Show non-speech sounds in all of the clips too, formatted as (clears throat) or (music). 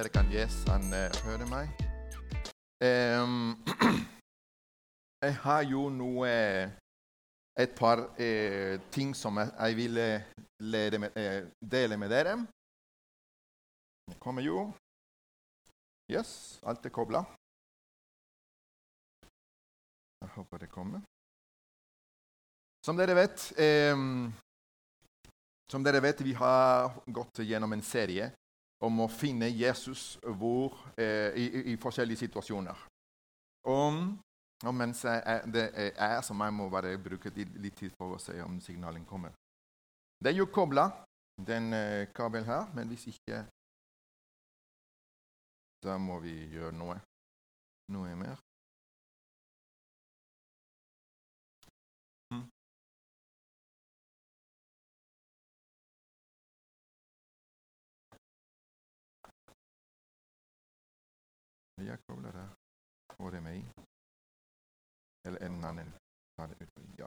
dere kan Yes, han eh, hører meg. Um, (clears throat) jeg har jo noe Et par eh, ting som jeg, jeg ville lede med, eh, dele med dere. Det kommer jo. Yes, alt er kobla. Jeg håper det kommer. Som dere vet em, Som dere vet, vi har gått gjennom en serie om å finne Jesus hvor, eh, i, i, forskjellige situasjoner. Og, og mens jeg, det er som jeg må bare bruke litt, tid for å se om signalen kommer. Det er jo kobla, den eh, kabelen her, men hvis ikke Da må vi gjøre noe. Noe mer. Jeg kobler der. Får det med. Eller en annen. tar det ut. Ja.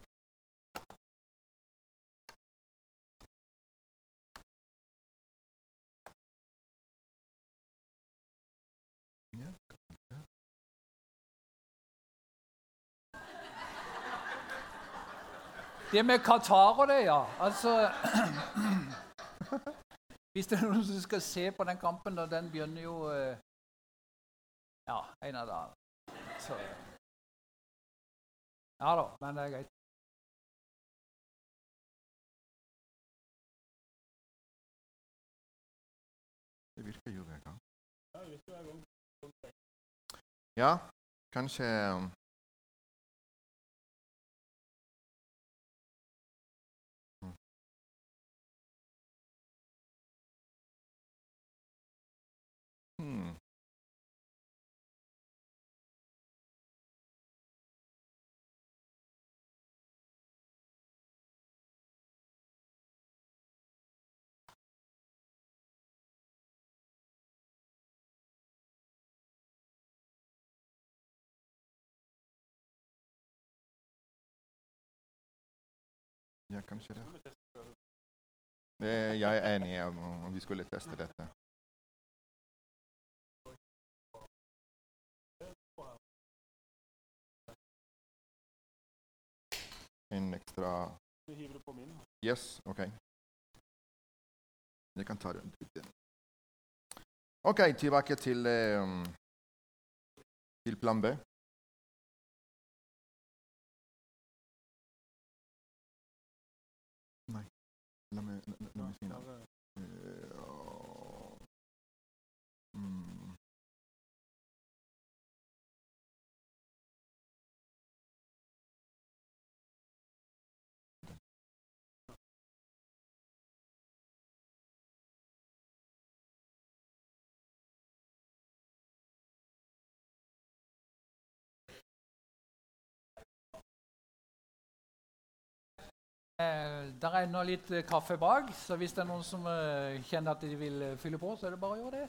Ja, ja. Det med Qatar og det, ja. Altså (clears throat) Hvis det er noen som skal se på den kampen, da, den begynner jo eh, Ja, en av dagene. Så Ja da, men det er greit. Det virker jo hver gang. Ja, kanskje um, mm. Hmm. Kanskje det. Eh, Jeg er enig om om vi skulle teste dette. En ekstra Yes, OK. Jeg kan ta den. den. OK, tilbake til, um, til plan B. La der er ennå litt eh, kaffe bak, så hvis det er noen som eh, kjenner at de vil eh, fylle på, så er det bare å gjøre det.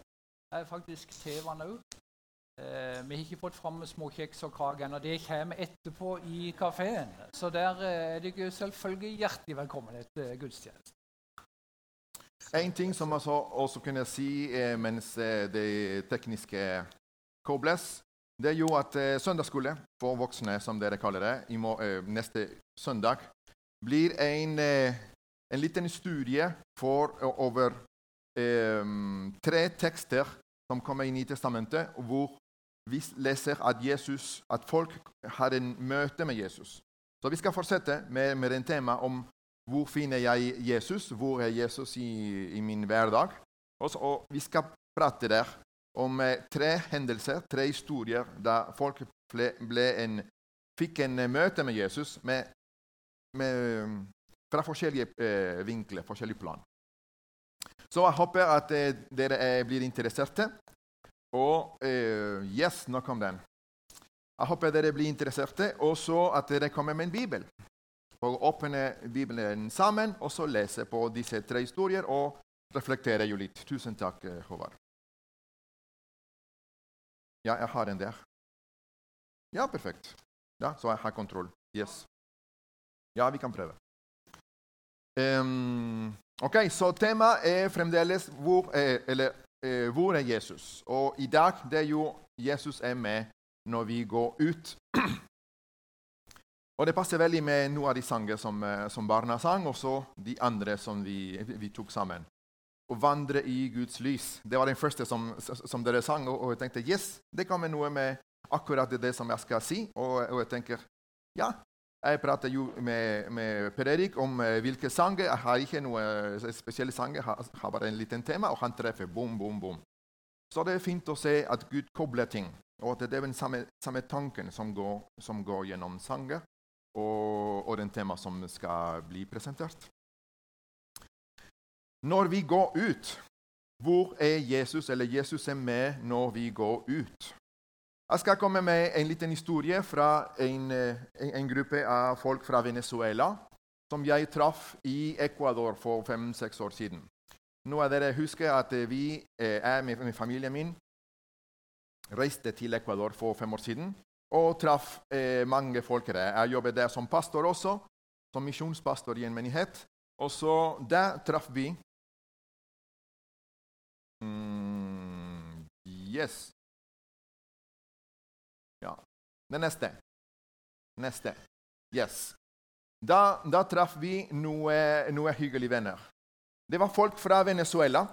Det er faktisk tevann òg. Eh, vi har ikke fått fram småkjeks og kake ennå. Det kommer etterpå i kafeen. Så der eh, er dere selvfølgelig hjertelig velkommen etter gudstjenesten. En ting som jeg så også kunne si eh, mens eh, det tekniske kobles, det er jo at eh, søndagsskole for voksne, som dere kaller det, eh, neste søndag, blir en, eh, en liten studie for, over um, tre tekster som kommer inn i testamentet, hvor vi leser at, Jesus, at folk har en møte med Jesus. Så vi skal fortsette med, med en tema om hvor finner jeg Jesus? Hvor er Jesus i, i min hverdag? Og, og vi skal prate der om eh, tre hendelser, tre historier, der folk ble, ble en, fikk en eh, møte med Jesus med, med, eh, fra forskjellige eh, vinkler, forskjellige plan. Så jeg håper at eh, dere blir interesserte. Og yes, nå kom den. Jeg håper dere blir interesserte, og så at dere kommer med en bibel og åpne Bibelen sammen og så lese på disse tre historier og reflektere jo litt. Tusen takk, Håvard. Ja, jeg har en der. Ja, perfekt. Ja, Så jeg har kontroll. Yes. Ja, vi kan prøve. Um, ok, Så temaet er fremdeles hvor er, Eller eh, hvor er Jesus? Og i dag det er jo Jesus er med når vi går ut. og det passer veldig med noen av de sanger som, eh, som barna sang, og så de andre som vi, vi, tok sammen. Å vandre i Guds lys. Det var den første som, som dere sang, og, og, jeg tenkte yes, det kommer noe med akkurat det som jeg skal si. Og, og jeg tenker ja, jeg prater jo med, med Per Erik om uh, hvilke sanger. Jeg har ikke noen uh, spesielle sanger, jeg har, bare en liten tema, og han treffer bom, bom, bom. Så det er fint å se at Gud kobler ting, og at det er den samme, samme tanken som går, som går, gjennom sanger og, og den tema som skal bli presentert. Når vi går ut, hvor er Jesus, eller Jesus er med når vi går ut? Jeg skal komme med en liten historie fra en, eh, en, en gruppe av folk fra Venezuela som jeg traff i Ecuador for fem-seks år siden. Noen av dere husker at vi eh, er med, med familien min reiste til Ecuador for fem år siden og traff eh, mange folk der. Jeg jobbet der som pastor også, som misjonspastor i en menighet. Og så der traff vi mm, Yes. Det neste. Neste. Yes. Da, da traff vi noen noe hyggelige venner. Det var folk fra Venezuela.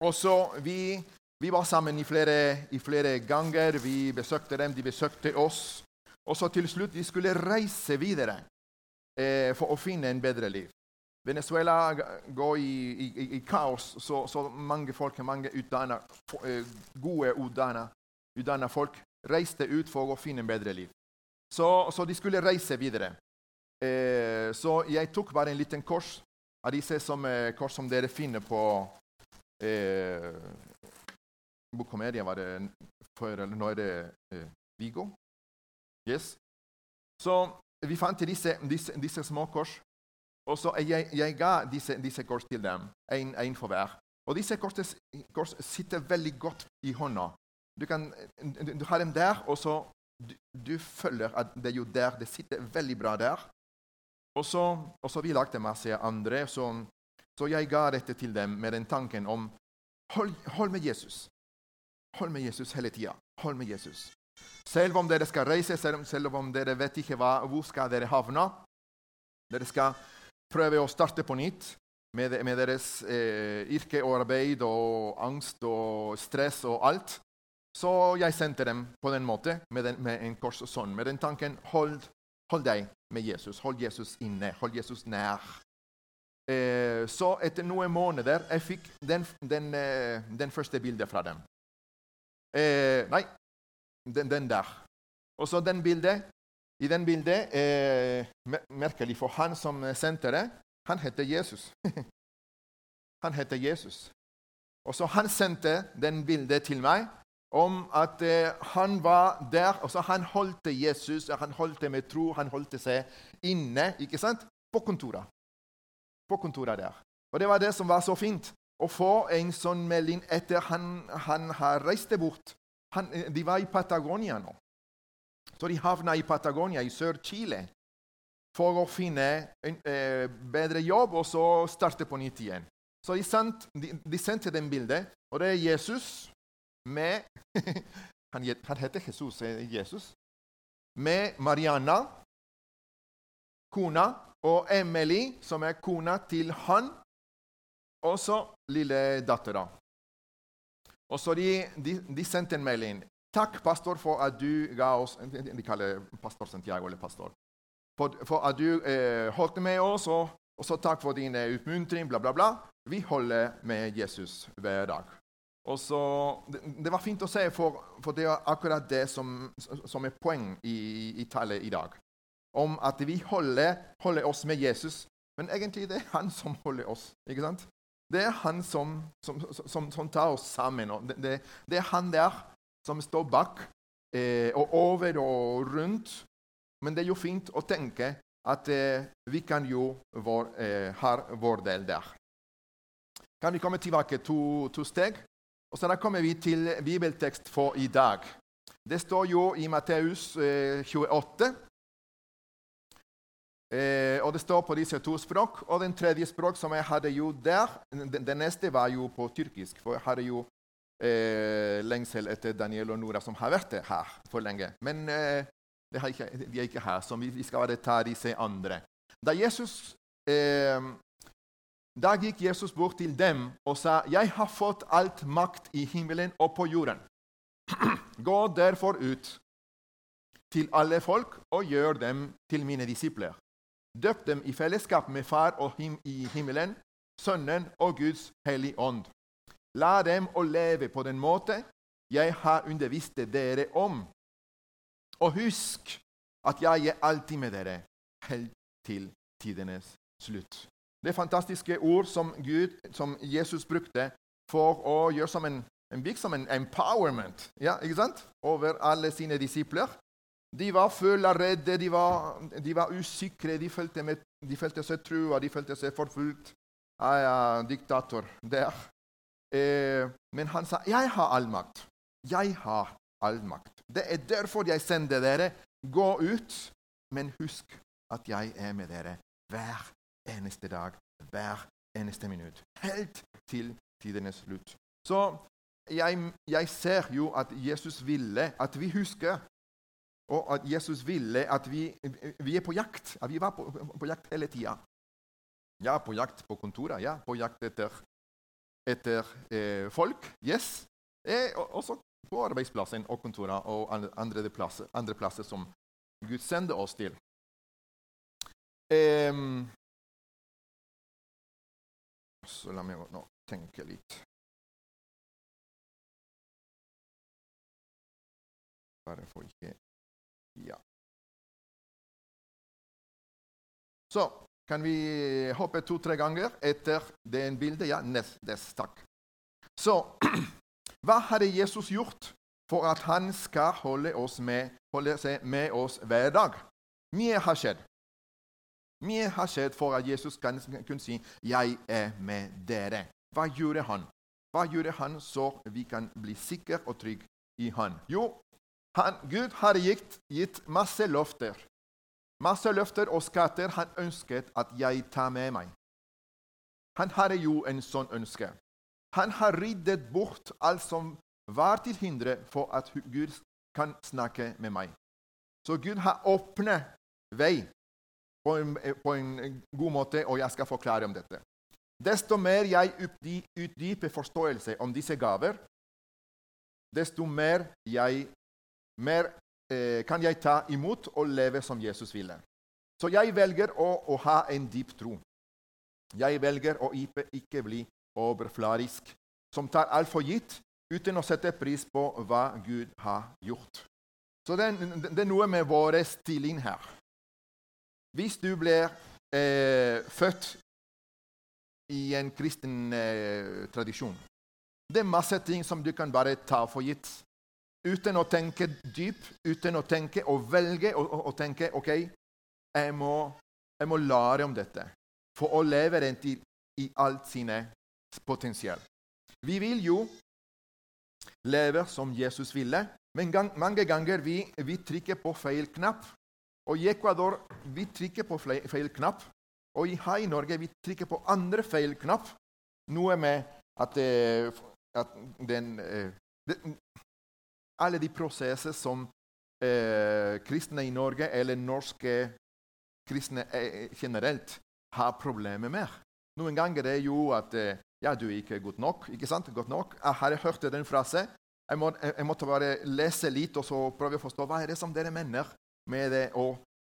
Og så vi, vi var sammen i flere, i flere, ganger. Vi besøkte dem, de besøkte oss. Og så til slutt vi skulle reise videre eh, for å finne en bedre liv. Venezuela går i, i, i kaos, så, så, mange folk, mange utdanna, eh, gode utdanna folk reiste ut for å finne en bedre liv. Så, så de skulle reise videre. Eh, så jeg tok bare en liten kors av disse som, eh, kors som dere finner på eh, Bokkomedia var det før, eller nå er det eh, Vigo. Yes. Så vi fant disse, disse, disse små kors. Og så jeg, jeg ga disse, disse, kors til dem, én for hver. Og disse kors, kors sitter veldig godt i hånda. Du, kan, du har dem der, og så du, du, føler at det er jo der. Det sitter veldig bra der. Og så, og så vi lagde masse andre, så, så, jeg ga dette til dem med den tanken om hold, hold med Jesus. Hold med Jesus hele tida. Hold med Jesus. Selv om dere skal reise, selv, selv om dere vet ikke hva, hvor skal dere havne Dere skal prøve å starte på nytt med, med deres eh, yrke og arbeid og angst og stress og alt. Så jeg sendte dem på den måten, med, den, med en kors og sånn, med den tanken hold, hold, deg med Jesus. Hold Jesus inne. Hold Jesus nær. Eh, så etter noen måneder jeg fikk den, den, eh, den første bildet fra dem. Eh, nei, den, der. Og så den bildet. I den bildet eh, Merkelig, for han som sendte det, han heter Jesus. (laughs) han heter Jesus. Og så han sendte den bildet til meg om at eh, han var der. altså Han holdt Jesus, han holdt med tro, han holdt seg inne ikke sant? på kontoret. På kontoret der. Og Det var det som var så fint. Å få en sånn melding etter han, han har reist bort. Han, eh, de var i Patagonia nå. Så de havna i Patagonia, i Sør-Chile, for å finne en eh, bedre jobb og så starte på nytt igjen. Så de, sendt, de, de sendte dem bildet, og det er Jesus med (laughs) han, han heter Jesus, eh, Jesus. Med Mariana, kona, og Emily, som er kona til han. Og så lille dattera. Og så de, de, de, sendte en melding. Takk, pastor, for at du ga oss De kaller pastor Santiago eller pastor. For, for at du eh, holdt med oss, og, og så takk for din eh, utmuntring, bla, bla, bla. Vi holder med Jesus hver dag. Så, det, det, var fint å se, for, for, det er akkurat det som, som er poeng i, i tallet i dag. Om at vi holder, holder, oss med Jesus. Men egentlig det er han som holder oss. ikke sant? Det er han som, som, som, som tar oss sammen. Det, det, det, er han der som står bak eh, og over og rundt. Men det er jo fint å tenke at eh, vi kan jo vår, eh, ha vår del der. Kan vi komme tilbake to, to steg? Og så Da kommer vi til bibeltekst for i dag. Det står jo i Matteus 28. Eh, Eh, og det står på disse to språk. Og den tredje språk som jeg hadde jo der, den neste var jo på tyrkisk. For jeg hadde jo eh, lengsel etter Daniel og Nora, som har vært her for lenge. Men eh, de er ikke her, så vi skal bare ta disse andre. Da, Jesus, eh, da gikk Jesus bort til dem og sa, 'Jeg har fått alt makt i himmelen og på jorden.' (clears throat) 'Gå derfor ut til alle folk og gjør dem til mine disipler.' Døp dem i fellesskap med Far og him i himmelen, Sønnen og Guds hellige ånd. La dem å leve på den måte jeg har undervist dere om. Og husk at jeg er alltid med dere helt til tidenes slutt. Det er fantastiske ord som, Gud, som Jesus brukte for å gjøre som en, en som en empowerment ja, over alle sine disipler. De var fulle av redde, de var, de var usikre, de følte, med, de følte, seg trua, de følte seg forfulgt av ja, diktator der. Eh, men han sa, 'Jeg har all makt. Jeg har all makt. Det er derfor jeg sender dere. Gå ut, men husk at jeg er med dere hver eneste dag, hver eneste minutt. Helt til tidenes slutt. Så jeg, jeg ser jo at Jesus ville at vi husker og at Jesus ville at vi, vi er på jakt. At vi var på, på jakt hele tida. Ja, på jakt på kontoret. Ja, på jakt etter, etter eh, folk. Yes. Eh, også på arbeidsplassen og kontoret og andre plasser, andre plasser som Gud sender oss til. Um, så la meg nå tenke litt. Bare for ikke Ja. Så kan vi hoppe to-tre ganger etter det bildet. Ja, nest, nest, takk. Så (clears throat) hva hadde Jesus gjort for at han skal holde, med, holde seg med oss hver dag? Mye har skjedd. Mye har skjedd for at Jesus kan kunne si 'Jeg er med dere'. Hva gjorde han? Hva gjorde han så vi kan bli sikre og trygge i han? Jo, han, Gud har gitt, gitt masse løfter. Masse løfter og skatter han ønsket at jeg tar med meg. Han hadde jo en sånn ønske. Han har ryddet bort alt som var til hindre for at Gud kan snakke med meg. Så Gud har åpnet vei på en, på en, god måte, og jeg skal forklare om dette. Desto mer jeg utdyper forståelse om disse gaver, desto mer, jeg, mer eh, kan jeg ta imot og leve som Jesus ville. Så jeg velger å, å ha en dyp tro. Jeg velger å ikke bli overfladisk, som tar alt for gitt uten å sette pris på hva Gud har gjort. Så det er noe med vår stilling her. Hvis du blir eh, født i en kristen eh, tradisjon Det er masse ting som du kan bare ta for gitt. Uten å tenke dypt, uten å tenke og velge å tenke OK, jeg må, jeg må, lære om dette for å leve den til i alt sine potensial. Vi vil jo leve som Jesus ville, men gang, mange ganger vi, vi trykker på feil knapp og i Ecuador vi trykker på feil knapp. Og her i Norge vi trykker på andre feil knapp. Noe med at, eh, at den, eh, den, Alle de prosesser som eh, kristne i Norge, eller norske kristne eh, generelt, har problemer med. Noen ganger er jo at ja, du er ikke godt nok. ikke sant? Godt nok. Jeg har hørt den frasen. Jeg, må, jeg, måtte bare lese litt og så prøve å forstå hva er det som dere mener med det å,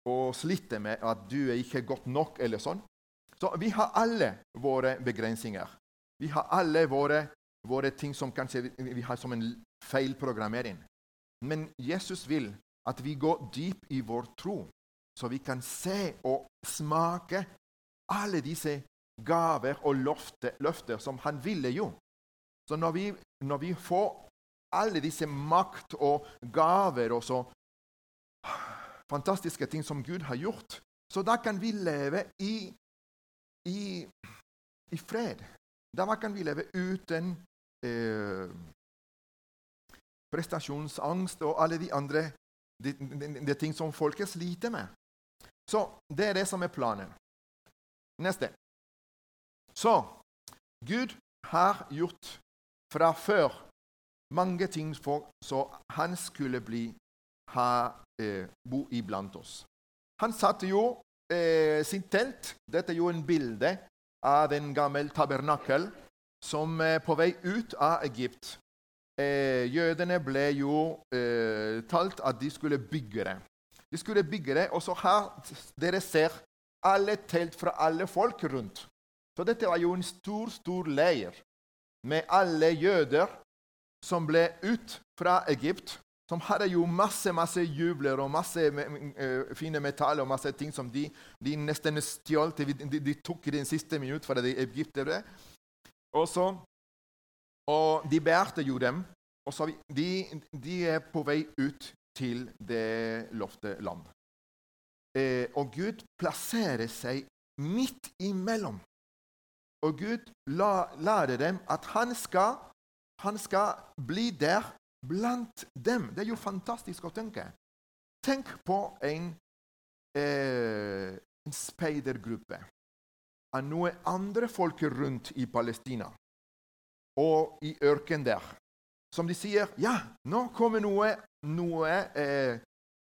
og sliter med at du er ikke godt nok, eller sånn. Så vi har alle våre begrensninger. Vi har alle våre, våre ting som kanskje vi har som en feilprogrammering. Men Jesus vil at vi går dypt i vår tro, så vi kan se og smake alle disse gaver og løfter, løfter som han ville jo. Så når vi, når vi får alle disse makt og gaver og så fantastiske ting som Gud har gjort. Så da kan vi leve i, i, i fred. Da kan vi leve uten eh, prestasjonsangst og alle de andre de, de, de ting som folket sliter med. Så det er det som er planen. Neste. Så Gud har gjort fra før mange ting for så han skulle bli bo iblant oss. Han satte jo eh, sin telt. Dette er jo en bilde av en gammel tabernakel som er på vei ut av Egypt. Eh, jødene ble jo eh, talt at de skulle bygge det. De skulle bygge det, og så her dere ser alle telt fra alle folk rundt. Så dette var jo en stor, stor leir med alle jøder som ble ut fra Egypt. Som hadde jo masse masse jubler og masse uh, fine metaller og masse ting som de, de nesten stjal. De, de, de, tok i den siste minutt fra de egyptere. Og så og de bærte jo dem. Og så de, de er på vei ut til det lovte land. Eh, og Gud plasserer seg midt imellom. Og Gud la, lærer dem at han skal, han skal bli der blant dem. Det er jo fantastisk å tenke. Tenk på en, eh, en speidergruppe av noen andre folk rundt i Palestina og i ørkenen der. Som de sier Ja, nå kommer noe, noe eh,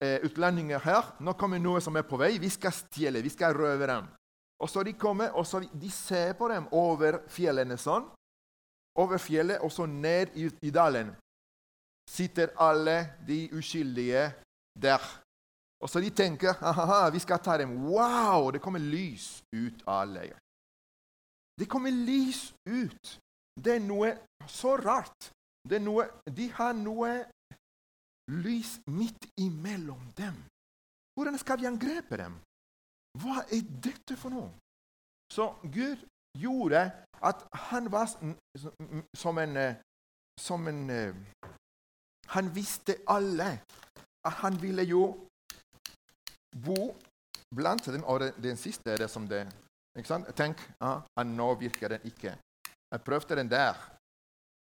eh, utlendinger her. Nå kommer noe som er på vei. Vi skal stjele, vi skal røve dem. Og så de kommer, og så de ser på dem over fjellene sånn. Over fjellet, og så ned i, i dalen. Sitter alle de uskyldige der. Og så de tenker aha, vi skal ta dem. Wow! Det kommer lys ut av leiren. Det kommer lys ut. Det er noe så rart. Noe, de har noe lys midt imellom dem. Hvordan skal vi angrepe dem? Hva er dette for noe? Så Gud gjorde at han var som en, som en Han visste alle at han ville jo bo blant dem. Og den siste er det som det ikke sant? Tenk, ja, nå virker den ikke. Jeg prøvde den der.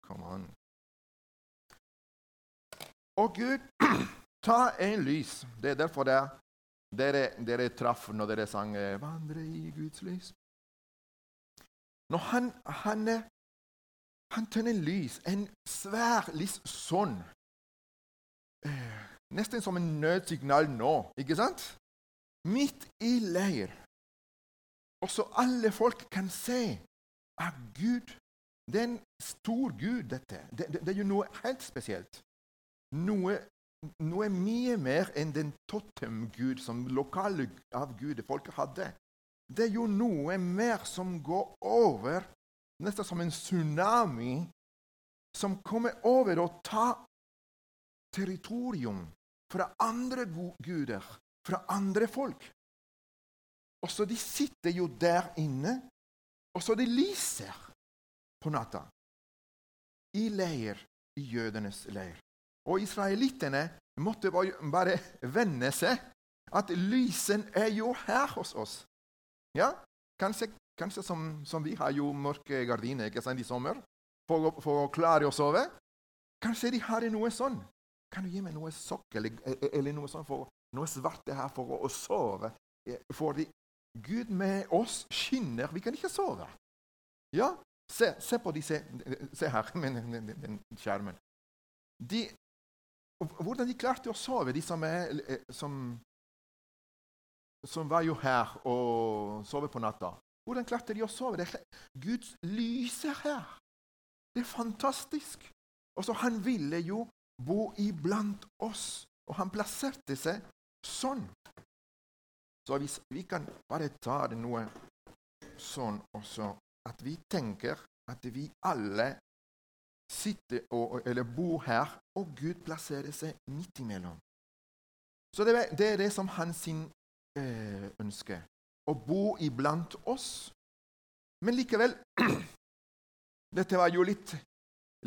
Come on. Og Gud (clears throat) ta en lys. Det er derfor det, dere, dere traff når dere sang eh, 'Vandre i Guds lys'. Når han, han, han tenner lys, en svær lys sånn eh, Nesten som en nødsignal nå, ikke sant? Midt i leir. Og så alle folk kan se at Gud det er en stor Gud, dette. Det, det, det er jo noe helt spesielt. Noe, noe mye mer enn den totemgud som lokale avguder folk hadde. Det er jo noe mer som går over, nesten som en tsunami, som kommer over og tar territorium fra andre guder, fra andre folk. Og så De sitter jo der inne, og så de lyser på natta. I leir, i jødenes leir. Og israelittene måtte bare venne seg at lysen er jo her hos oss. Ja, Kanskje, kanskje som, som, vi har jo mørke gardiner ikke sant, i sommer for, for, å klare å sove. Kanskje de har noe sånn. Kan du gi meg noe sokk eller, eller noe sånt for noe svart her for å, å sove? Fordi Gud med oss skinner. Vi kan ikke sove. Ja, Se, se på disse Se her med den, skjermen. De, hvordan de klarte å sove, de som, er, eh, som, som var jo her og sov på natta. Hvordan klarte de å sove? Det er Guds lys er her. Det er fantastisk. Og så Han ville jo bo iblant oss, og han plasserte seg sånn. Så hvis vi kan bare ta det noe sånn også at vi tenker at vi alle sitter og, eller bor her, og Gud plasserer seg midt imellom. Så det, det er det som hans eh, ønske. Å bo iblant oss. Men likevel (clears throat) Dette var jo litt,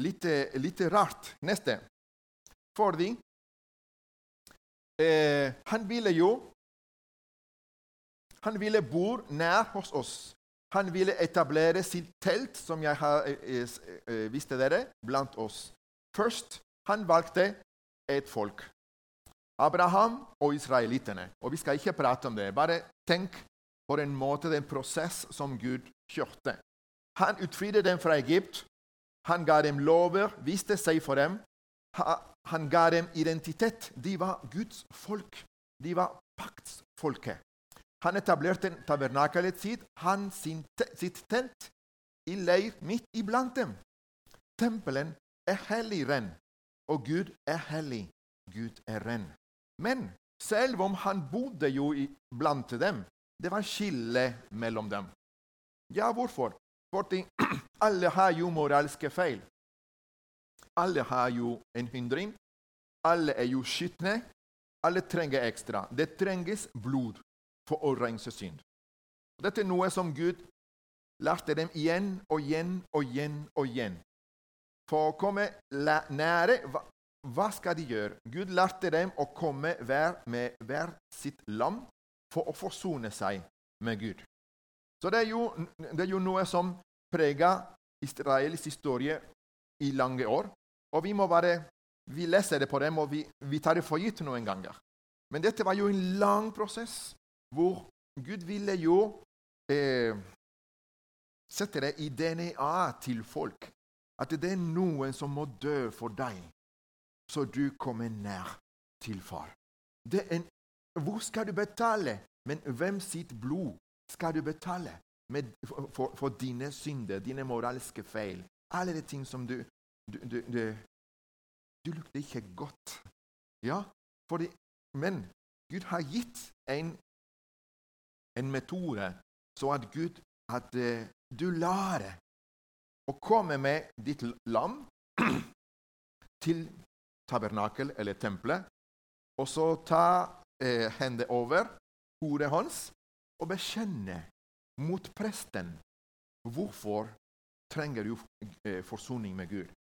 litt, litt rart. Neste. Fordi eh, han ville jo Han ville bo nær hos oss. Han ville etablere sitt telt, som jeg har eh, eh, eh, dere, blant oss. Først han valgte et folk. Abraham og israelittene. Og vi skal ikke prate om det. Bare tenk på den måte, den prosess som Gud kjørte. Han utfridde dem fra Egypt. Han ga dem lover, viste seg for dem. Han ga dem identitet. De var Guds folk. De var paktsfolket. Han etablerte tabernakelet sitt, han sitt telt, i leir midt iblant dem. Tempelen er hellig ren, og Gud er hellig. Gud er ren. Men selv om han bodde jo blant dem, det var skille mellom dem. Ja, hvorfor? Fordi (clears throat) alle har jo moralske feil. Alle har jo en hindring. Alle er jo skitne. Alle trenger ekstra. Det trenges blod for å rense synd. Dette er noe som Gud lærte dem igjen og igjen og igjen og igjen. For å komme nære hva, hva skal de gjøre? Gud lærte dem å komme hver med hver sitt lam for å forsone seg med Gud. Så det er jo, det er jo noe som preger Israels historie i lange år. Og vi må bare vi leser det på dem, og vi, vi tar det for gitt noen ganger. Men dette var jo en lang prosess hvor Gud ville jo eh, sette det i DNA til folk. At det er noen som må dø for deg, så du kommer nær til far. En, hvor skal du betale? Men hvem sitt blod skal du betale med, for, for, dine synder, dine moralske feil? Alle de ting som du Du, du, du, du lukter ikke godt. Ja, fordi, men Gud har gitt en en metode så at Gud at uh, du lærer å komme med ditt lam (clears throat) til tabernakel eller tempelet, og så ta eh, hendene over hodet hans og bekjenne mot presten hvorfor trenger du eh, forsoning med Gud.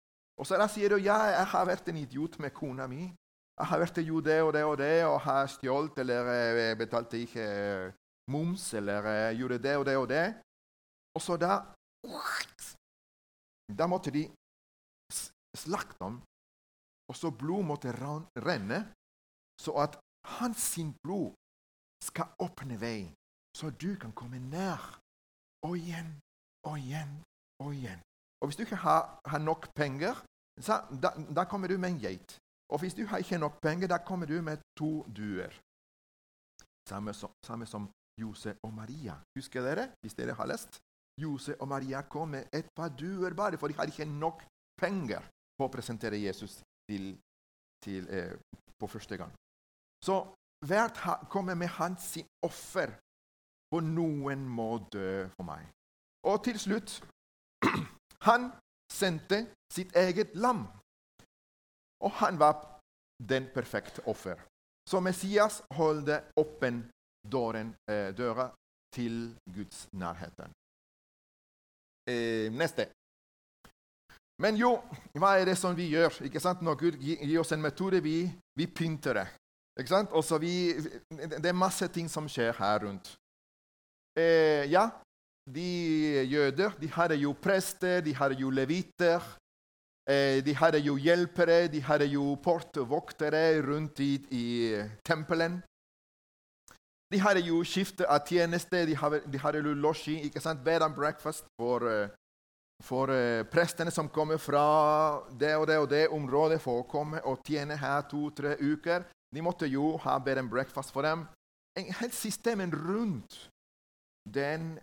Og så da sier du ja, jeg har vært en idiot med kona mi. Jeg har vært jo det og det og det og har stjålet eller eh, betalte ikke eh, moms eller uh, gjorde det og det og det. Og så da Da måtte de slakte ham, og så blod måtte renne, så at hans blod skal åpne vei, så du kan komme nær. Og igjen og igjen og igjen. Og Hvis du ikke har, har nok penger, så, da, da, kommer du med en geit. Og hvis du har ikke nok penger, da kommer du med to duer. Samme som, samme som Jose og Maria. Husker dere, hvis dere har lest? Jose og Maria kom med et par duer bare, for de hadde ikke nok penger på å presentere Jesus til, til, eh, på første gang. Så hvert kommer med hans sin offer, for noen må dø for meg. Og til slutt (clears throat) Han sendte sitt eget lam. Og han var den perfekte offer. Så Messias holdt åpen eh, døra til Guds nærhet. Eh, neste. Men jo, hva er det som vi gjør? Ikke sant? Når Gud gir oss en metode, vi, vi pynter det. Ikke sant? Vi, det er masse ting som skjer her rundt. Eh, ja, de jøder de hadde jo prester, de hadde jo leviter. Eh, de hadde jo hjelpere, de hadde jo portvoktere rundt i, i tempelen. De hadde jo skifte av tjeneste, de hadde, de jo losji, ikke sant? bed and breakfast for, for prestene som kommer fra det og det og det området for å komme og tjene her to-tre uker. De måtte jo ha bed and breakfast for dem. En helt systemen rundt den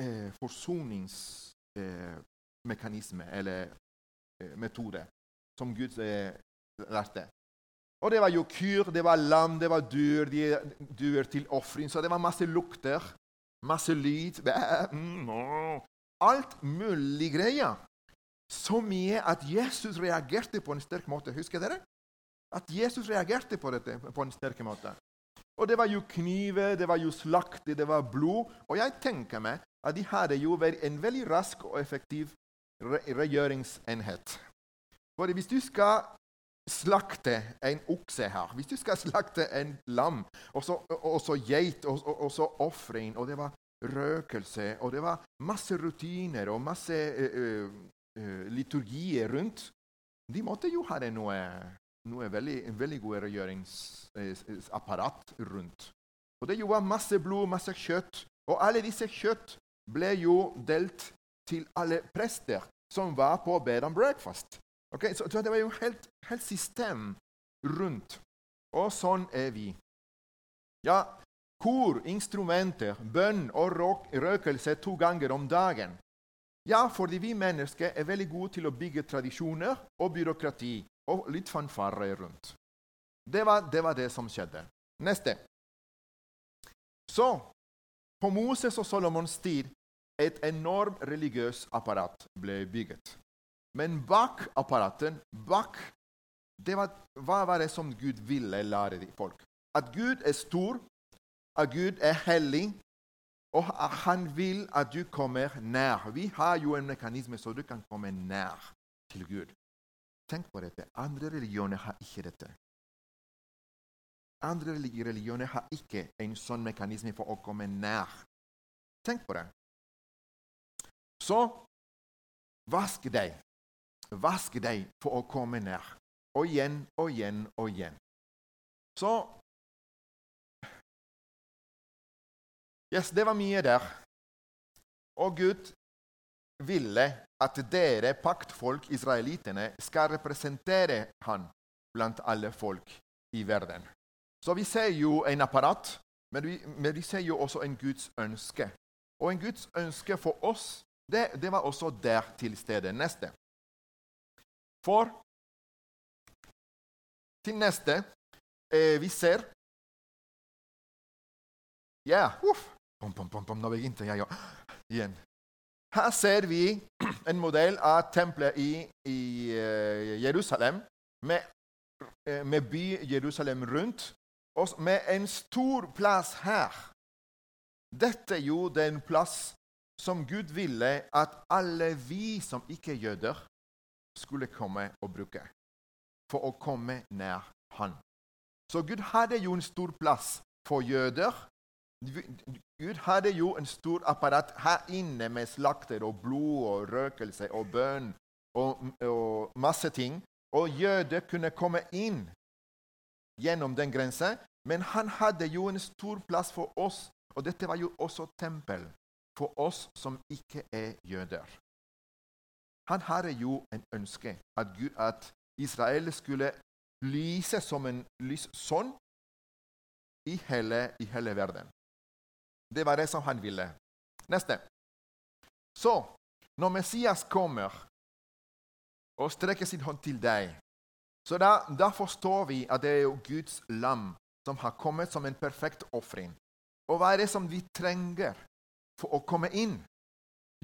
uh, forsoningsmekanisme, eller metode, som Gud lærte. Og det var jo kyr, det var lam, det var dyr, de, dyr til ofring. Så det var masse lukter, masse lyd mm, Alt mulig greier. Så mye at Jesus reagerte på en sterk måte. Husker dere? At Jesus reagerte på dette på en sterk måte. Og det var jo kniver, det var jo slakt, det var blod. Og jeg tenker meg at de hadde jo vært en veldig rask og effektiv regjøringsenhet. For hvis du skal slakte en okse her, hvis du skal slakte en lam, og så, og så geit, og, og, og så ofring, og det var røkelse, og det var masse rutiner og masse uh, uh, liturgier rundt De måtte jo ha noe noe veldig, veldig god regjeringsapparat rundt. Og Det var masse blod, masse kjøtt. Og alle disse kjøtt ble jo delt til alle prester som var på bed and breakfast. Okay? Så, det var jo helt, helt system rundt. Og sånn er vi. Ja, kor, instrumenter, bønn og røkelse to ganger om dagen. Ja, fordi vi mennesker er veldig gode til å bygge tradisjoner og byråkrati og litt fanfare rundt. Det var, det var det som skjedde. Neste. Så, på Moses og Solomons tid et enormt religiøst apparat ble bygget. Men bak apparaten, bak det var, Hva var det som Gud ville lære de folk? At Gud er stor, at Gud er hellig, og at han vil at du kommer nær. Vi har jo en mekanisme så du kan komme nær til Gud. Tenk på dette. Andre religioner har ikke dette. Andre religioner har ikke en sånn mekanisme for å komme nær. Tenk på det. Så vask deg. Vask deg for å komme nær. Og igjen og igjen og igjen. Så Yes, det var mye der. Og Gud ville at dere paktfolk, israelittene, skal representere han blant alle folk i verden. Så vi ser jo en apparat, men vi, men vi ser jo også en Guds ønske. Og en Guds ønske for oss, det, det var også der til stede. Neste. For til neste eh, vi ser Ja, uff. Pom, pom, pom, pom. Nå begynte jeg igjen. Her ser vi (clears throat) en modell av tempelet i, i uh, Jerusalem, med, uh, med by Jerusalem rundt, og med en stor plass her. Dette er jo den plass som Gud ville at alle vi som ikke er jøder, skulle komme og bruke for å komme nær Han. Så Gud hadde jo en stor plass for jøder, Gud hadde jo en stor apparat her inne med slakter og blod og røkelse og bønn og, og masse ting. Og jøder kunne komme inn gjennom den grensen. Men han hadde jo en stor plass for oss, og dette var jo også tempel for oss som ikke er jøder. Han hadde jo en ønske at, Gud, at Israel skulle lyse som en lys sånn i i hele verden. Det var det som han ville. Neste. Så, når Messias kommer og strekker sin hånd til deg, så da, da forstår vi at det er jo Guds lam som har kommet som en perfekt ofring. Og hva er det som vi trenger for å komme inn?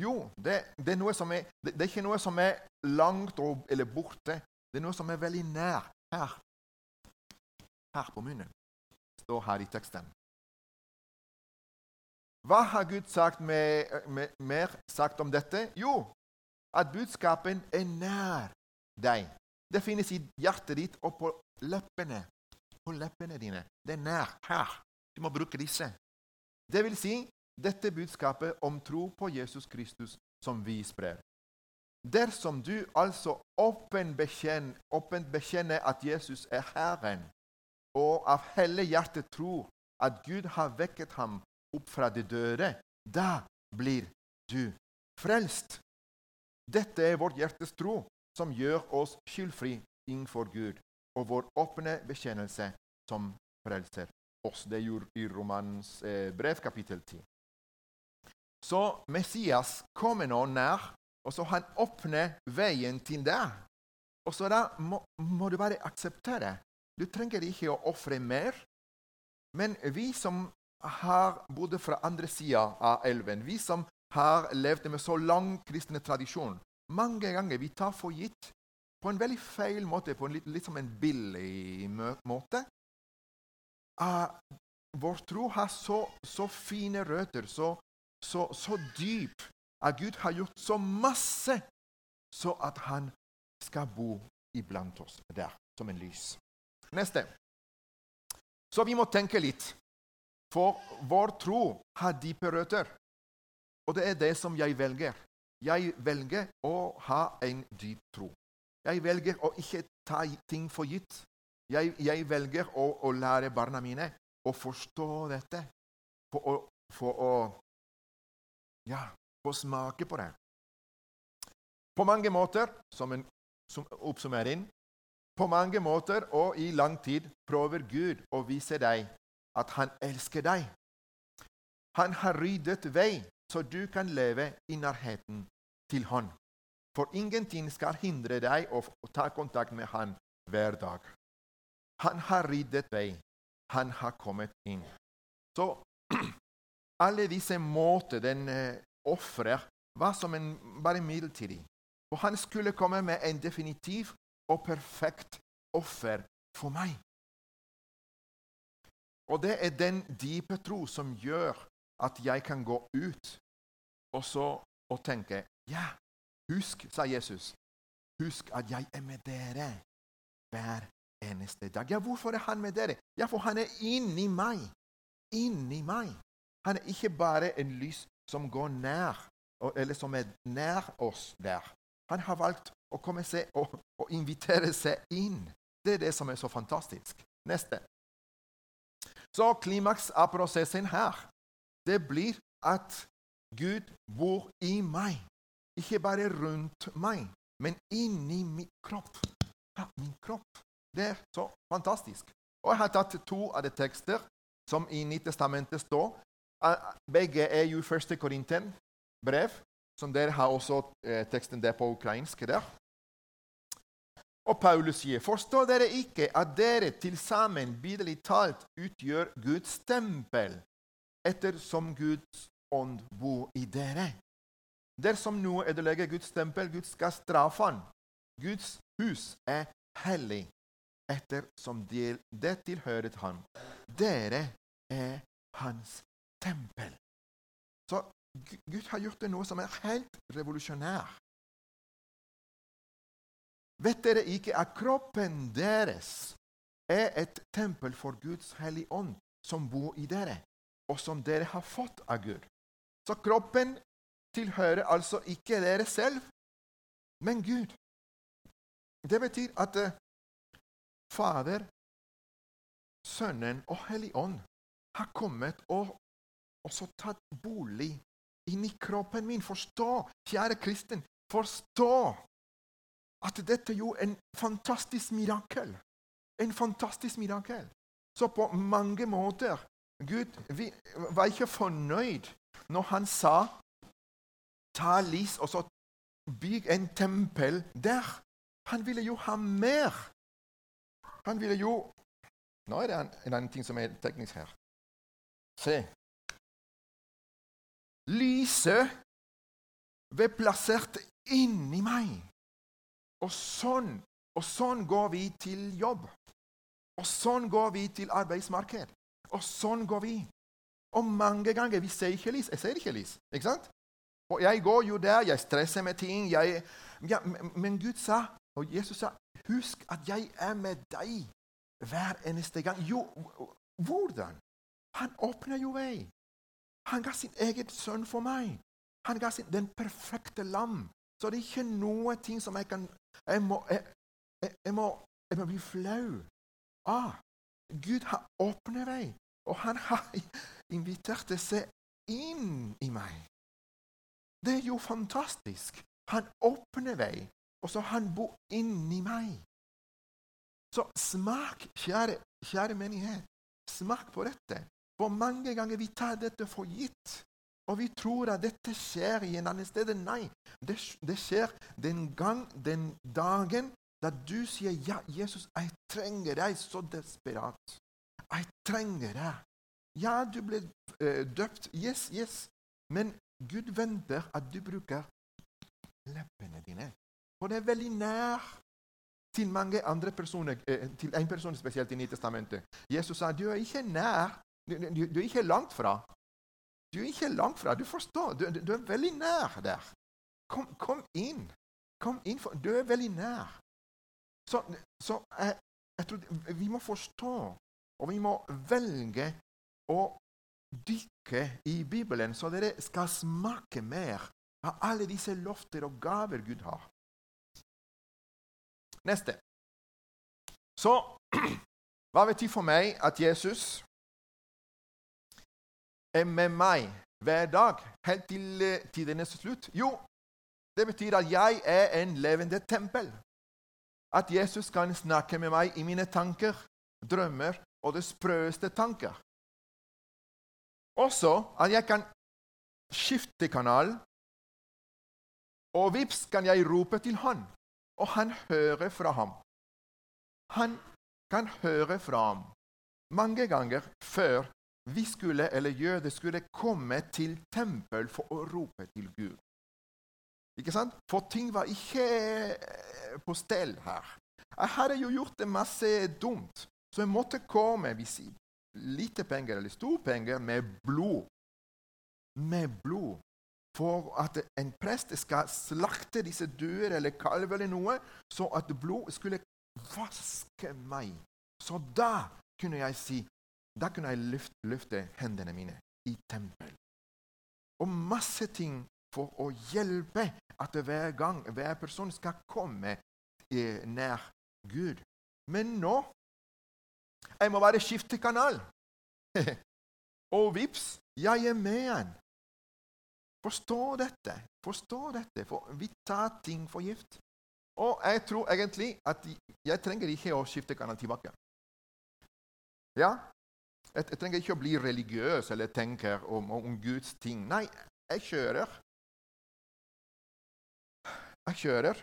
Jo, det, det, er, er, det, det er, ikke noe som er langt eller borte. Det er noe som er veldig nær her. Her på munnen. Står her i teksten. Hva har Gud sagt med, med, mer sagt om dette? Jo, at budskapen er nær deg. Det finnes i hjertet ditt og på leppene. På leppene dine. Det er nær her. Du må bruke disse. Det vil si, dette budskapet om tro på Jesus Kristus som vi sprer. Dersom du altså åpent bekjenner, bekjenner at Jesus er Herren, og av hele hjertet tror at Gud har vekket ham opp fra de døde, da blir du frelst. Dette er vårt hjertes tro, som gjør oss skyldfri innenfor Gud, og vår åpne bekjennelse som frelser oss. Det gjorde i Romans eh, brev, kapittel 10. Så Messias kommer nå nær, og så han åpner veien til deg. Og så da må, må du bare akseptere. Du trenger ikke å ofre mer. Men vi som har bodd fra andre sida av elven, vi som har levd med så lang kristne tradisjon, mange ganger vi tar for gitt på en veldig feil måte, på en litt, litt som en billig måte. Uh, vår tro har så, så fine røtter, så, så, så, dyp, at Gud har gjort så masse så at han skal bo iblant oss der som en lys. Neste. Så vi må tenke litt. For vår tro har dype røtter. Og det er det som jeg velger. Jeg velger å ha en dyp tro. Jeg velger å ikke ta ting for gitt. Jeg, jeg velger å, å, lære barna mine å forstå dette. For å, for å ja, få smake på det. På mange måter, som en som oppsummering, på mange måter og i lang tid prøver Gud å vise deg at han elsker deg. Han har ryddet vei så du kan leve i nærheten til han. For ingenting skal hindre deg å ta kontakt med han hver dag. Han har ryddet vei. Han har kommet inn. Så (clears throat) alle disse måter den eh, ofrer, var som en, bare midlertidig. Og han skulle komme med en definitiv og perfekt offer for meg. Og det er den dype tro som gjør at jeg kan gå ut og så og tenke Ja, husk, sa Jesus, husk at jeg er med dere hver eneste dag. Ja, hvorfor er han med dere? Ja, for han er inni meg. Inni meg. Han er ikke bare en lys som går nær, eller som er nær oss der. Han har valgt å komme seg og, og invitere seg inn. Det er det som er så fantastisk. Neste. Så klimaks av prosessen her, det blir at Gud bor i meg. Ikke bare rundt meg, men inni min kropp. Ja, min kropp. Det er så fantastisk. Og Jeg har tatt to av de tekster som i Nytestamentet står. Begge er jo første Korinten brev, som dere har også eh, teksten der på ukrainsk. der. Og Paulus sier, forstår dere ikke at dere til sammen billedlig talt utgjør Guds tempel, ettersom Guds ånd bor i dere? Dersom noe ødelegger Guds tempel, Gud skal straffe han. Guds hus er hellig ettersom det tilhører ham. Dere er hans tempel. Så Gud har gjort det noe som er helt revolusjonær. Vet dere ikke at kroppen deres er et tempel for Guds hellige ånd, som bor i dere, og som dere har fått av Gud? Så kroppen tilhører altså ikke dere selv, men Gud. Det betyr at uh, Fader, Sønnen og Hellig Ånd har kommet og også tatt bolig inni kroppen min. Forstå, kjære kristen, forstå at dette er jo en fantastisk mirakel. En fantastisk mirakel. Så på mange måter Gud vi var ikke fornøyd når han sa ta lis og så bygg en tempel der. Han ville jo ha mer. Han ville jo Nå er det en, en annen ting som er teknisk her. Se. Lyset ble plassert inni meg. Og sånn, og sånn går vi til jobb. Og sånn går vi til arbeidsmarked. Og sånn går vi. Og mange ganger vi ser ikke lys. Jeg ser ikke lys. ikke sant? Og jeg går jo der, jeg stresser med ting. Jeg, ja, men Gud sa, og Jesus sa, Husk at jeg er med deg hver eneste gang. Jo, hvordan? Han åpner jo vei. Han ga sin egen sønn for meg. Han ga sin, den perfekte lam. Så det er ikke noe ting som jeg kan Jeg må, jeg, jeg må, jeg må bli flau Ah, Gud har åpnet vei, og han har (laughs) invitert seg inn i meg. Det er jo fantastisk. Han åpner vei. Og så han bor inni meg. Så smak, kjære, kjære menighet, smak på dette. For mange ganger vi tar dette for gitt. Og vi tror at dette skjer i en annen sted. Nei, det, det skjer den gang, den dagen, da du sier 'Ja, Jesus, jeg trenger deg så desperat'. Jeg trenger deg. Ja, du ble eh, døpt. Yes, yes. Men Gud venter at du bruker leppene dine. For det er veldig nær til mange andre personer, eh, til en person spesielt i Nytestamentet. Jesus sa du er ikke nær, du, du, er ikke langt fra. Du er ikke langt fra. Du forstår. Du, du er veldig nær der. Kom, kom inn. Kom inn, for, Du er veldig nær. Så, så jeg, jeg tror vi må forstå, og vi må velge å dykke i Bibelen, så dere skal smake mer av alle disse lofter og gaver Gud har. Neste. Så (clears throat) Hva betyr for meg at Jesus er med meg hver dag helt til eh, tidenes slutt? Jo, det betyr at jeg er en levende tempel. At Jesus kan snakke med meg i mine tanker, drømmer og det sprøeste tanker. Også at jeg kan skifte kanal, og vips kan jeg rope til han, og han hører fra ham. Han kan høre fra ham mange ganger før vi skulle, eller jøder skulle komme til tempel for å rope til Gud. Ikke sant? For ting var ikke eh, på stell her. Jeg hadde jo gjort det masse dumt, så jeg måtte komme hvis lite penger eller store penger med blod. Med blod. For at en prest skal slakte disse dyr eller kalver eller noe, så at blod skulle vaske meg. Så da kunne jeg si Da kunne jeg løfte, løfte hendene mine i tempel. Og masse ting for å hjelpe at hver gang hver person skal komme eh, nær Gud. Men nå jeg må bare skifte kanal. (laughs) og vips, jeg er med igjen. Forstå dette. Forstå dette, for vi tar ting for gift. Og jeg tror egentlig at jeg trenger ikke å skifte kanal tilbake. Ja? Jeg, trenger ikke å bli religiøs eller tenke om, om Guds ting. Nei, jeg kjører. Jeg kjører,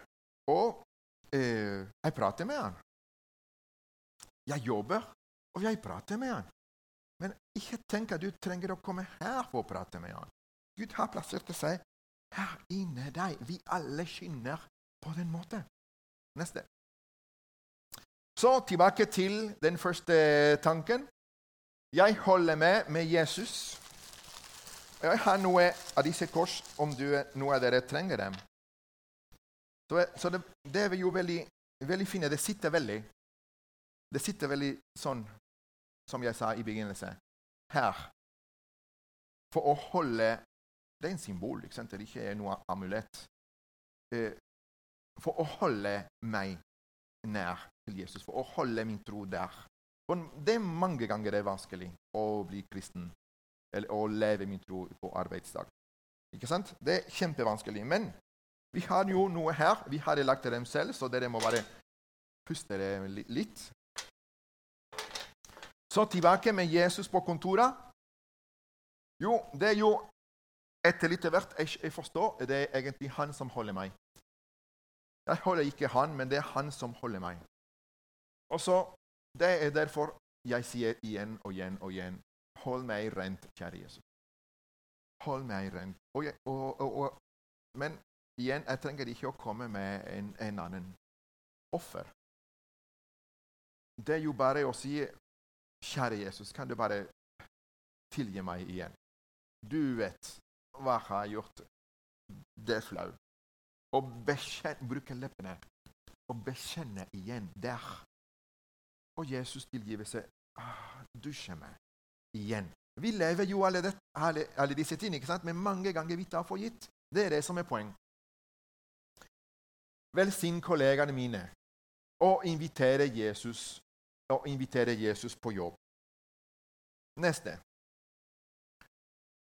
og eh, jeg prater med han. Jeg jobber, og jeg prater med han. Men ikke tenk at du trenger å komme her for å prate med han. Gud har plassert seg her inne deg. Vi alle skinner på den måten. Neste. Så tilbake til den første tanken. Jeg holder med med Jesus. Jeg har noe av disse kors om du, noe av dere trenger dem. Så, så det, det, er jo veldig, veldig fint. Det sitter veldig. Det sitter veldig sånn, som jeg sa i begynnelsen, her. For å holde Det er en symbol, ikke sant? det ikke er noe amulett. Eh, for å holde meg nær til Jesus, for å holde min tro der. For det er mange ganger det er vanskelig å bli kristen eller å leve min tro på arbeidsdag. Ikke sant? Det er kjempevanskelig. Men vi har jo noe her. Vi har lagt dem selv, så dere må bare puste litt. Så tilbake med Jesus på kontoret. Jo, det er jo etter litt hvert jeg forstår, det er egentlig han som holder meg. Jeg holder ikke han, men det er han som holder meg. Og så, Det er derfor jeg sier igjen og igjen og igjen Hold meg rent, kjære Jesus. Hold meg rent. Og jeg, og, og, men igjen, jeg trenger ikke å komme med en, en annen offer. Det er jo bare å si Kjære Jesus, kan du bare tilgi meg igjen? Du vet hva jeg har gjort. Det er flaut. Å bruke leppene og bekjenne igjen der. Og Jesus tilgivelse ah, dusjer meg igjen. Vi lever jo alle, det, alle, alle disse tingene, men mange ganger vi tar for gitt. Det er det som er poeng. Velsign kollegene mine og invitere Jesus Jesus på jobb. Neste.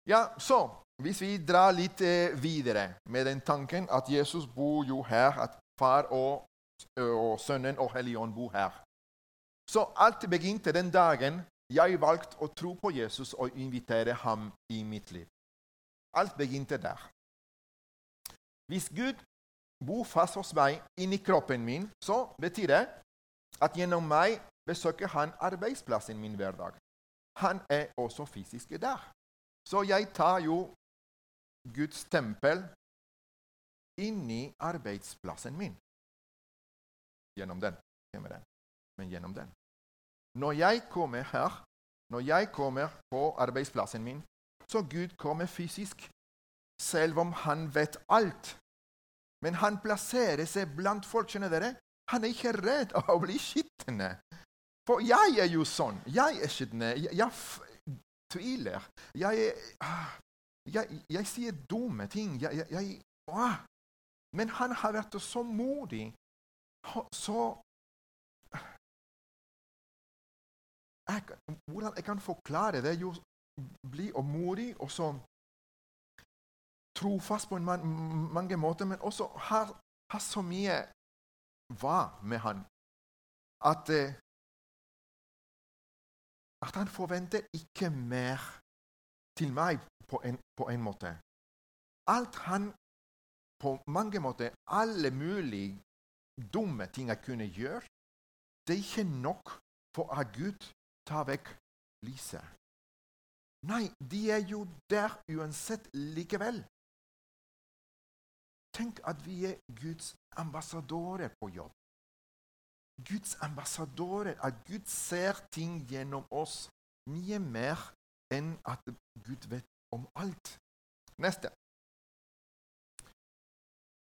Ja, så Hvis vi drar litt eh, videre med den tanken at Jesus bor jo her, at far og, og Sønnen og Helligånd bor her Så alt begynte den dagen jeg valgte å tro på Jesus og invitere ham i mitt liv. Alt begynte der. Hvis Gud bor fast hos meg inni kroppen min, så betyr det at gjennom meg besøker han arbeidsplassen min hver dag. Han er også fysisk der. Så jeg tar jo Guds tempel inni arbeidsplassen min. Gjennom den. Men gjennom den. Når jeg kommer her, når jeg kommer på arbeidsplassen min, så Gud kommer fysisk, selv om han vet alt. Men han plasserer seg blant folk. skjønner dere? Han er ikke redd av å bli skitne. For jeg er jo sånn. Jeg er skitten. Jeg, jeg tviler. Jeg, ah, jeg, jeg, sier dumme ting. Men han har vært så modig, så hvordan jeg kan forklare det, jo bli og modig og så trofast på man, mange måter, men også har, har så mye hva med han at, eh, at han forventer ikke mer til meg på en, på en måte. Alt han på mange måter Alle mulige dumme ting jeg kunne gjøre, det er ikke nok for at Gud tar vekk lyset. Nei, de er jo der uansett likevel. Tenk at vi er Guds ambassadører på jobb. Guds ambassadører, at Gud ser ting gjennom oss mye mer enn at Gud vet om alt. Neste.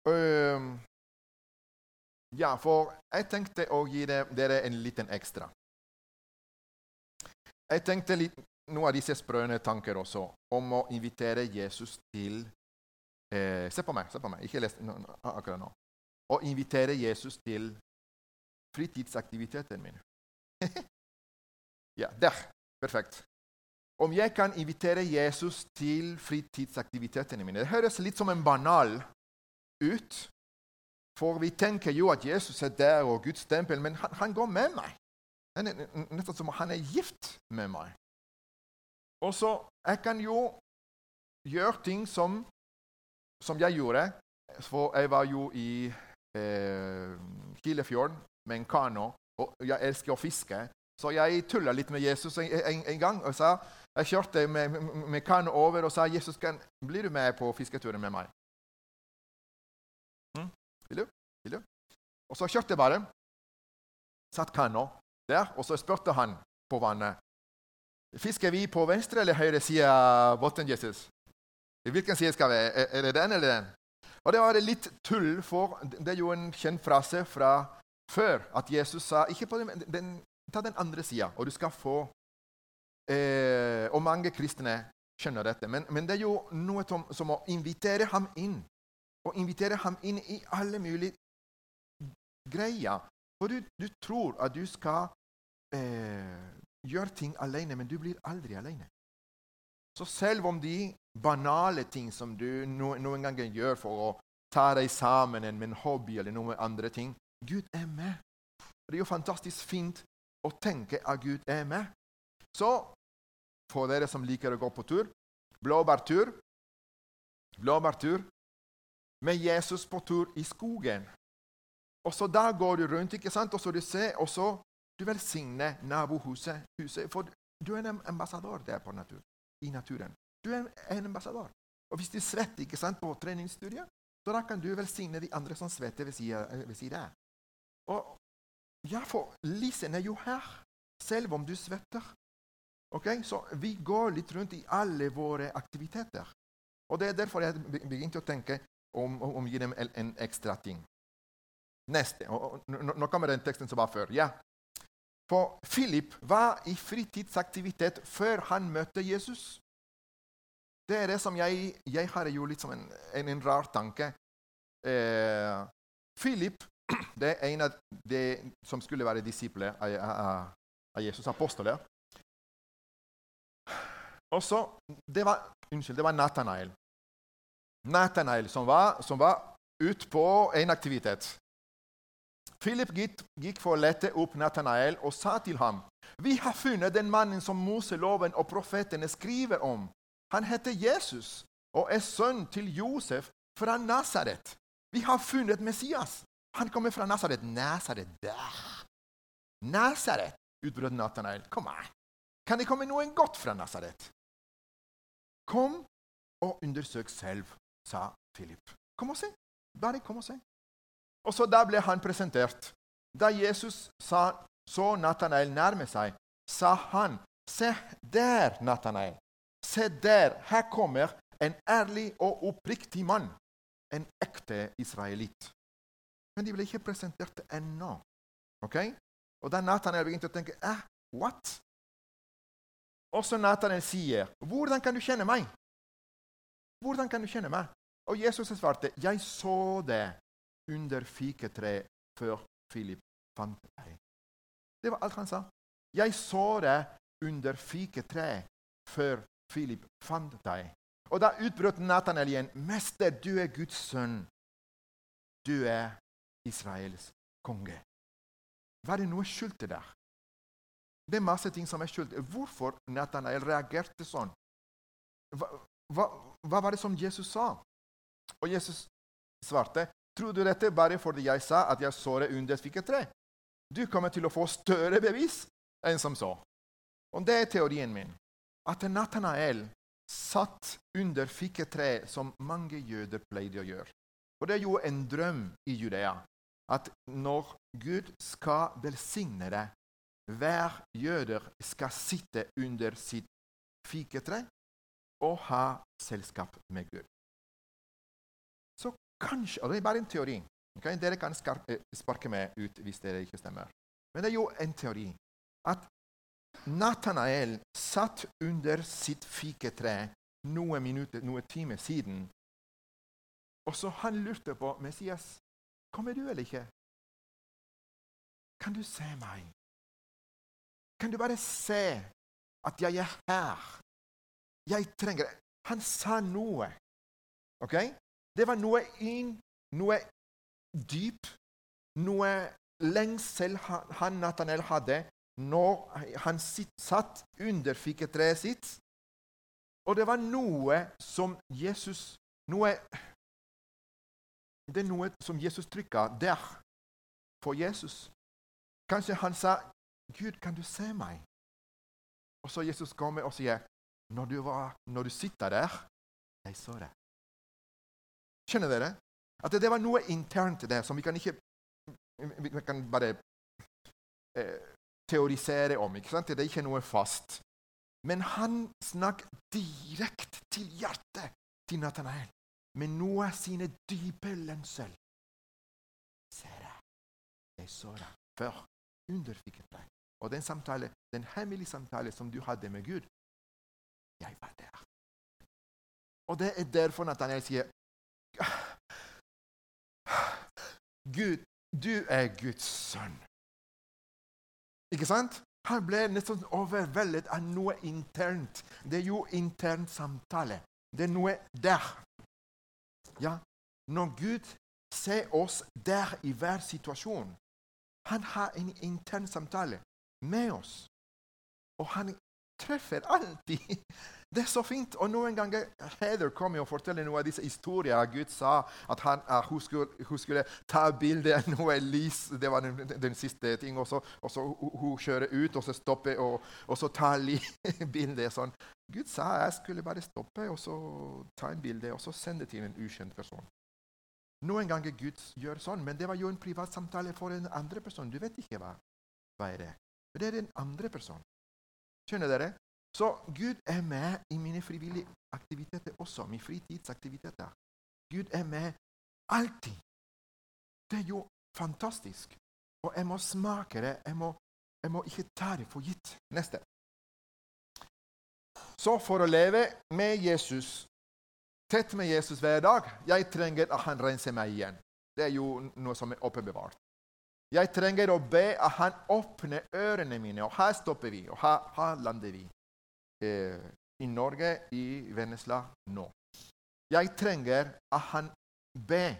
Uh, ja, for jeg tenkte å gi dere en liten ekstra. Jeg tenkte litt, noen av disse sprøne tanker også om å invitere Jesus til eh, Se på meg, se på meg. ikke les akkurat nå. Å invitere Jesus til fritidsaktiviteten min. (laughs) ja, der. Perfekt. Om jeg kan invitere Jesus til fritidsaktivitetene mine Det høres litt som en banal ut. For vi tenker jo at Jesus er der og Guds tempel, men han, han går med meg. Nesten som han er gift med meg. Og så Jeg kan jo gjøre ting som, som jeg gjorde. For jeg var jo i eh, Kilefjorden med en kano, og jeg elsker å fiske. Så jeg tulla litt med Jesus en, en, en gang. og sa, Jeg kjørte med, med, kano over og sa Jesus, kan, blir du med på fisketuren med meg. Mm? Vil, du? Vil du? Og så kjørte jeg bare. Satt kano der, og så spurte han på vannet Fisker vi på venstre eller høyre side av båten, Jesus? Hvilken side skal vi? Er det den eller den? Og Det var litt tull, for det er jo en kjent frase fra før at Jesus sa ikke på den, den, ta den andre sida, og du skal få eh, Og mange kristne skjønner dette. Men, men, det er jo noe som, som å invitere ham inn. Å invitere ham inn i alle mulige greier. For du, du tror at du skal eh, gjøre ting alene, men du blir aldri alene. Så selv om de banale ting som du noen ganger gjør for å ta deg sammen med en hobby eller noen andre ting Gud er med. Det er jo fantastisk fint å tenke at Gud er med. Så for dere som liker å gå på tur blåbærtur blåbærtur med Jesus på tur i skogen. Og så Da går du rundt, ikke sant? og så du ser, og så du velsigner nabohuset. Huset, for du er en ambassadør der på natur, i naturen. Du er en ambassadør. Og hvis du svetter ikke sant, på treningsstudiet, så da kan du velsigne de andre som svetter ved siden av. Og ja, for lisen er jo her, selv om du svetter. Okay? Så vi går litt rundt i alle våre aktiviteter. Og Det er derfor jeg begynte å tenke om, å gi dem en, en ekstra ting. Neste. Og, og, nå kommer den teksten som var før. Ja. For Philip var i fritidsaktivitet før han møtte Jesus. Det er det som jeg, jeg har jo litt som en, en, en rar tanke. Eh, Philip (clears throat) det er en av de som skulle være disipler av, av, av Jesus, apostler. Og så det var, Unnskyld, det var Nathanael. Nathanael som var, som var ute på en aktivitet. Philip gikk for å lete opp Nathanael og sa til ham vi har funnet den mannen som Moseloven og profetene skriver om. Han heter Jesus og er sønn til Josef fra Nasaret. Vi har funnet Messias. Han kommer fra Nasaret. Nasaret der. Nasaret, utbrøt Nathanael. Kom an. Kan det komme noe godt fra Nasaret? Kom og undersøk selv, sa Philip. Kom og se. Bare kom og se. Og så Da ble han presentert. Da Jesus sa, så Nathanael nærme seg, sa han, Se der, Nathanael. Se der, her kommer en ærlig og oppriktig mann. En ekte israelitt. Men de ble ikke presentert ennå. Okay? Og da Nathanael begynte å tenke eh, What? Også Nathanael sier, 'Hvordan kan du kjenne meg?' Hvordan kan du kjenne meg? Og Jesus svarte, 'Jeg så det under fiketreet før Philip fant deg. Det var alt han sa. Jeg så det under fiketreet før Philip fant deg. Og da utbrøt Nathanael igjen. Mester, du er Guds sønn. Du er Israels konge. Var det noe skjult der? Det er masse ting som er skjult. Hvorfor Nathanael reagerte sånn? Hva, hva, hva, var det som Jesus sa? Og Jesus svarte, tror du dette bare fordi jeg sa at jeg så det under et fiketre? Du kommer til å få større bevis enn som så. Og det er teorien min. At Nathanael satt under fiketreet som mange jøder pleide å gjøre. Og det er jo en drøm i Judea at når Gud skal velsigne deg, hver jøder skal sitte under sitt fiketre og ha selskap med Gud. Så kanskje Og det er bare en teori. Okay? Dere kan eh, sparke meg ut hvis dere ikke stemmer. Men det er jo en teori at Nathanael satt under sitt fiketre noen minutter, noen timer siden. Og så han lurte på Messias, kommer du eller ikke? Kan du se meg? Kan du bare se at jeg er her? Jeg trenger det. Han sa noe. Ok? Det var noe inn, noe dyp, noe lengsel han Nathanael hadde når han satt under fiketreet sitt. Og det var noe som Jesus noe, Det er noe som Jesus trykka der for Jesus. Kanskje han sa, 'Gud, kan du se meg?' Og så Jesus kommer og sier, når du, var, når du sitter der, jeg så det. Skjønner dere? At det var noe internt der som vi kan ikke vi kan bare eh, teorisere om. ikke sant? Det er ikke noe fast. Men han snakker direkte til hjertet til Nathanael med noe av sine dype lønnsel. Se jeg, Jeg så deg før. Under deg. Og den samtale, den hemmelige samtale som du hadde med Gud, jeg var der. Og det er derfor Nathanael sier Gud, du er Guds sønn. Ikke sant? Han ble nesten overveldet av noe internt. Det er jo intern samtale. Det er noe der. Ja, Når Gud ser oss der i hver situasjon Han har en intern samtale med oss. Og han treffer alltid. Det er så fint. Og noen ganger Heather kommer og forteller noen av disse historiene. Gud sa at han, uh, hun, skulle, hun, skulle, ta bilde av noe lys. Det var den, den siste ting. Og så, og så hun, hun kjører ut, og så stopper, og, og så tar (laughs) bildet sånn. Gud sa jeg skulle bare stoppe og så ta en bilde og så sende til en ukjent person. Noen ganger Gud gjør sånn, men det var jo en privat samtale for en andre person. Du vet ikke hva, hva er det Det er en andre person. Skjønner dere? Så Gud er med i mine frivillige aktiviteter også. Mine fritidsaktiviteter. Gud er med alltid. Det er jo fantastisk. Og jeg må smake det. Jeg må, jeg må ikke ta det for gitt. Neste. Så for å leve med Jesus, tett med Jesus hver dag, jeg trenger at han renser meg igjen. Det er jo noe som er åpenbart. Jeg trenger å be at han åpner ørene mine. Og her stopper vi, og her, her lander vi. Eh, I Norge, i Vennesla, nå. Jeg trenger at han ber.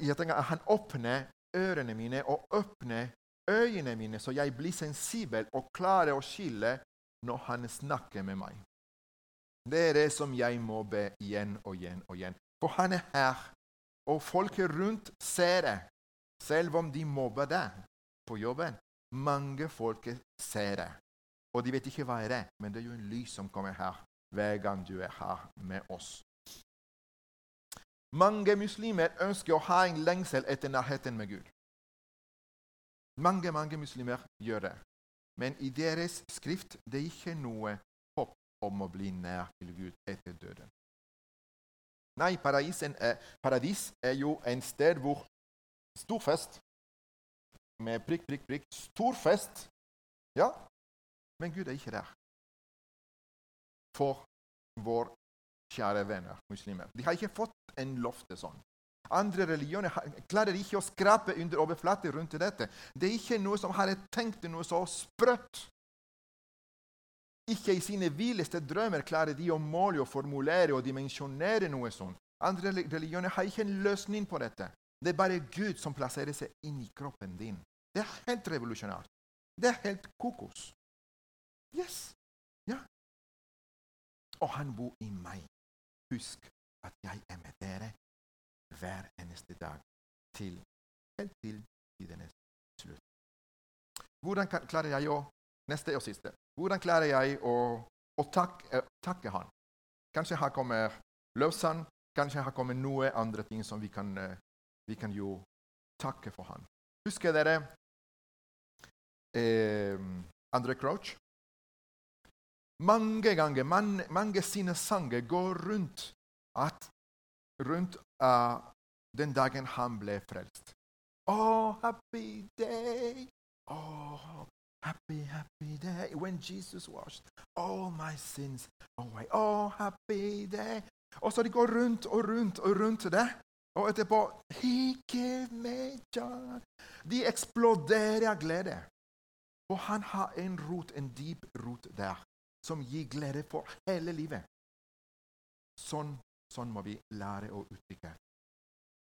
Jeg trenger at han åpner ørene mine og åpner øynene mine, så jeg blir sensibel og klarer å skille når han snakker med meg. Det er det som jeg må be igjen og igjen og igjen. For han er her, og folket rundt ser det selv om de mobber deg på jobben. Mange folk ser det. Og de vet ikke hva det er, men det er jo en lys som kommer her hver gang du er her med oss. Mange muslimer ønsker å ha en lengsel etter nærheten med Gud. Mange mange muslimer gjør det. Men i deres skrift det er ikke noe håp om å bli nær til Gud etter døden. Nei, er, paradis er jo en sted hvor Stor fest. Med prikk, prikk, prikk. Stor fest. Ja, men Gud er ikke der. For vår kjære venner muslimer. De har ikke fått en lovte sånn. Andre religioner klarer ikke å skrape under overflaten rundt dette. Det er ikke noe som har tenkt noe så sprøtt Ikke i sine villeste drømmer klarer de å måle og formulere og dimensjonere noe sånt. Andre religioner har ikke en løsning på dette. Det er bare Gud som plasserer seg inn i kroppen din. Det er helt revolusjonært. Det er helt kokos. Yes. Ja. Og han bor i meg. Husk at jeg er med dere hver eneste dag til, helt til tidenes slutt. Hvordan klarer jeg å Neste og siste. Hvordan klarer jeg å, å takke, uh, takke han? Kanskje her kommer lovsang, kanskje her kommer noe andre ting som vi kan, uh, vi kan jo takke for han. Husker dere eh, Andre Crouch? Mange ganger, man, mange sine sanger går rundt, at, rundt uh, den dagen han ble frelst. Oh, happy day! Oh, happy, happy day when Jesus washed all my sins away. Oh, happy day! Og så de går rundt og rundt og rundt det. Og etterpå He gave me joy. De eksploderer av glede. Og han har en rot, en dyp rot der, som gir glede for hele livet. Sånn, sånn må vi lære å uttrykke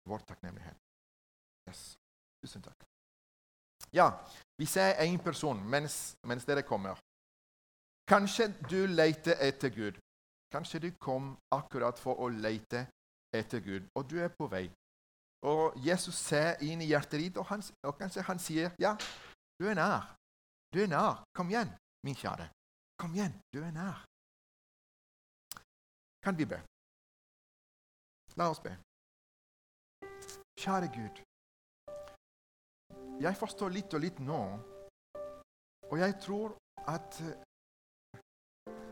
vår takknemlighet. Yes. Tusen takk. Ja, vi ser én person mens, mens, dere kommer. Kanskje du leter etter Gud. Kanskje du kom akkurat for å lete etter Gud, og du er på vei. Og Jesus ser inn i hjertet ditt, og, han, og kanskje han sier, 'Ja, du er nær. Du er nær. Kom igjen, min kjære. Kom igjen, du er nær.' Kan vi be? La oss be. Kjære Gud. Jeg forstår litt og litt nå, og jeg tror at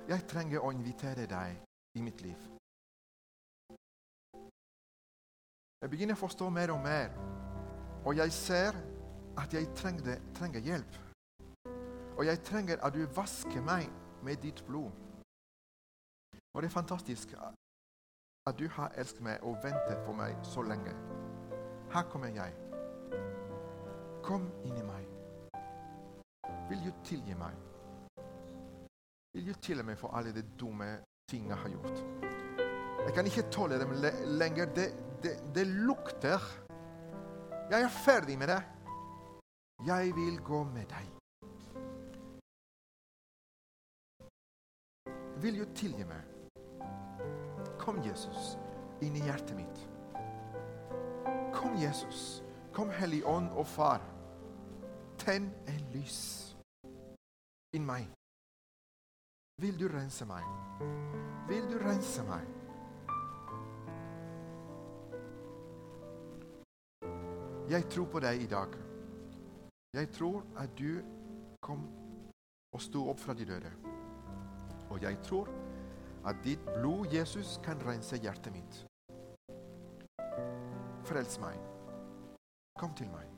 jeg trenger å invitere deg i mitt liv. Jeg begynner å forstå mer og mer, og jeg ser at jeg trenger, trenger hjelp. Og jeg trenger at du vasker meg med ditt blod. Og det er fantastisk at du har elsket meg og ventet på meg så lenge. Her kommer jeg. Kom inn i meg. Vil du tilgi meg? Vil du tilgi meg for alle de dumme ting jeg har gjort? Jeg kan ikke tåle dem lenger. Det, det, det lukter. Jeg er ferdig med det. Jeg vil gå med deg. Vil du tilgi meg? Kom, Jesus, inn i hjertet mitt. Kom, Jesus. Kom, Hellig Ånd og Far. Tenn en lys inn meg. Vil du rense meg? Vil du rense meg? Jeg tror på deg i dag. Jeg tror at du kom og sto opp fra de døde. Og jeg tror at ditt blod, Jesus, kan rense hjertet mitt. Frels meg. Kom til meg.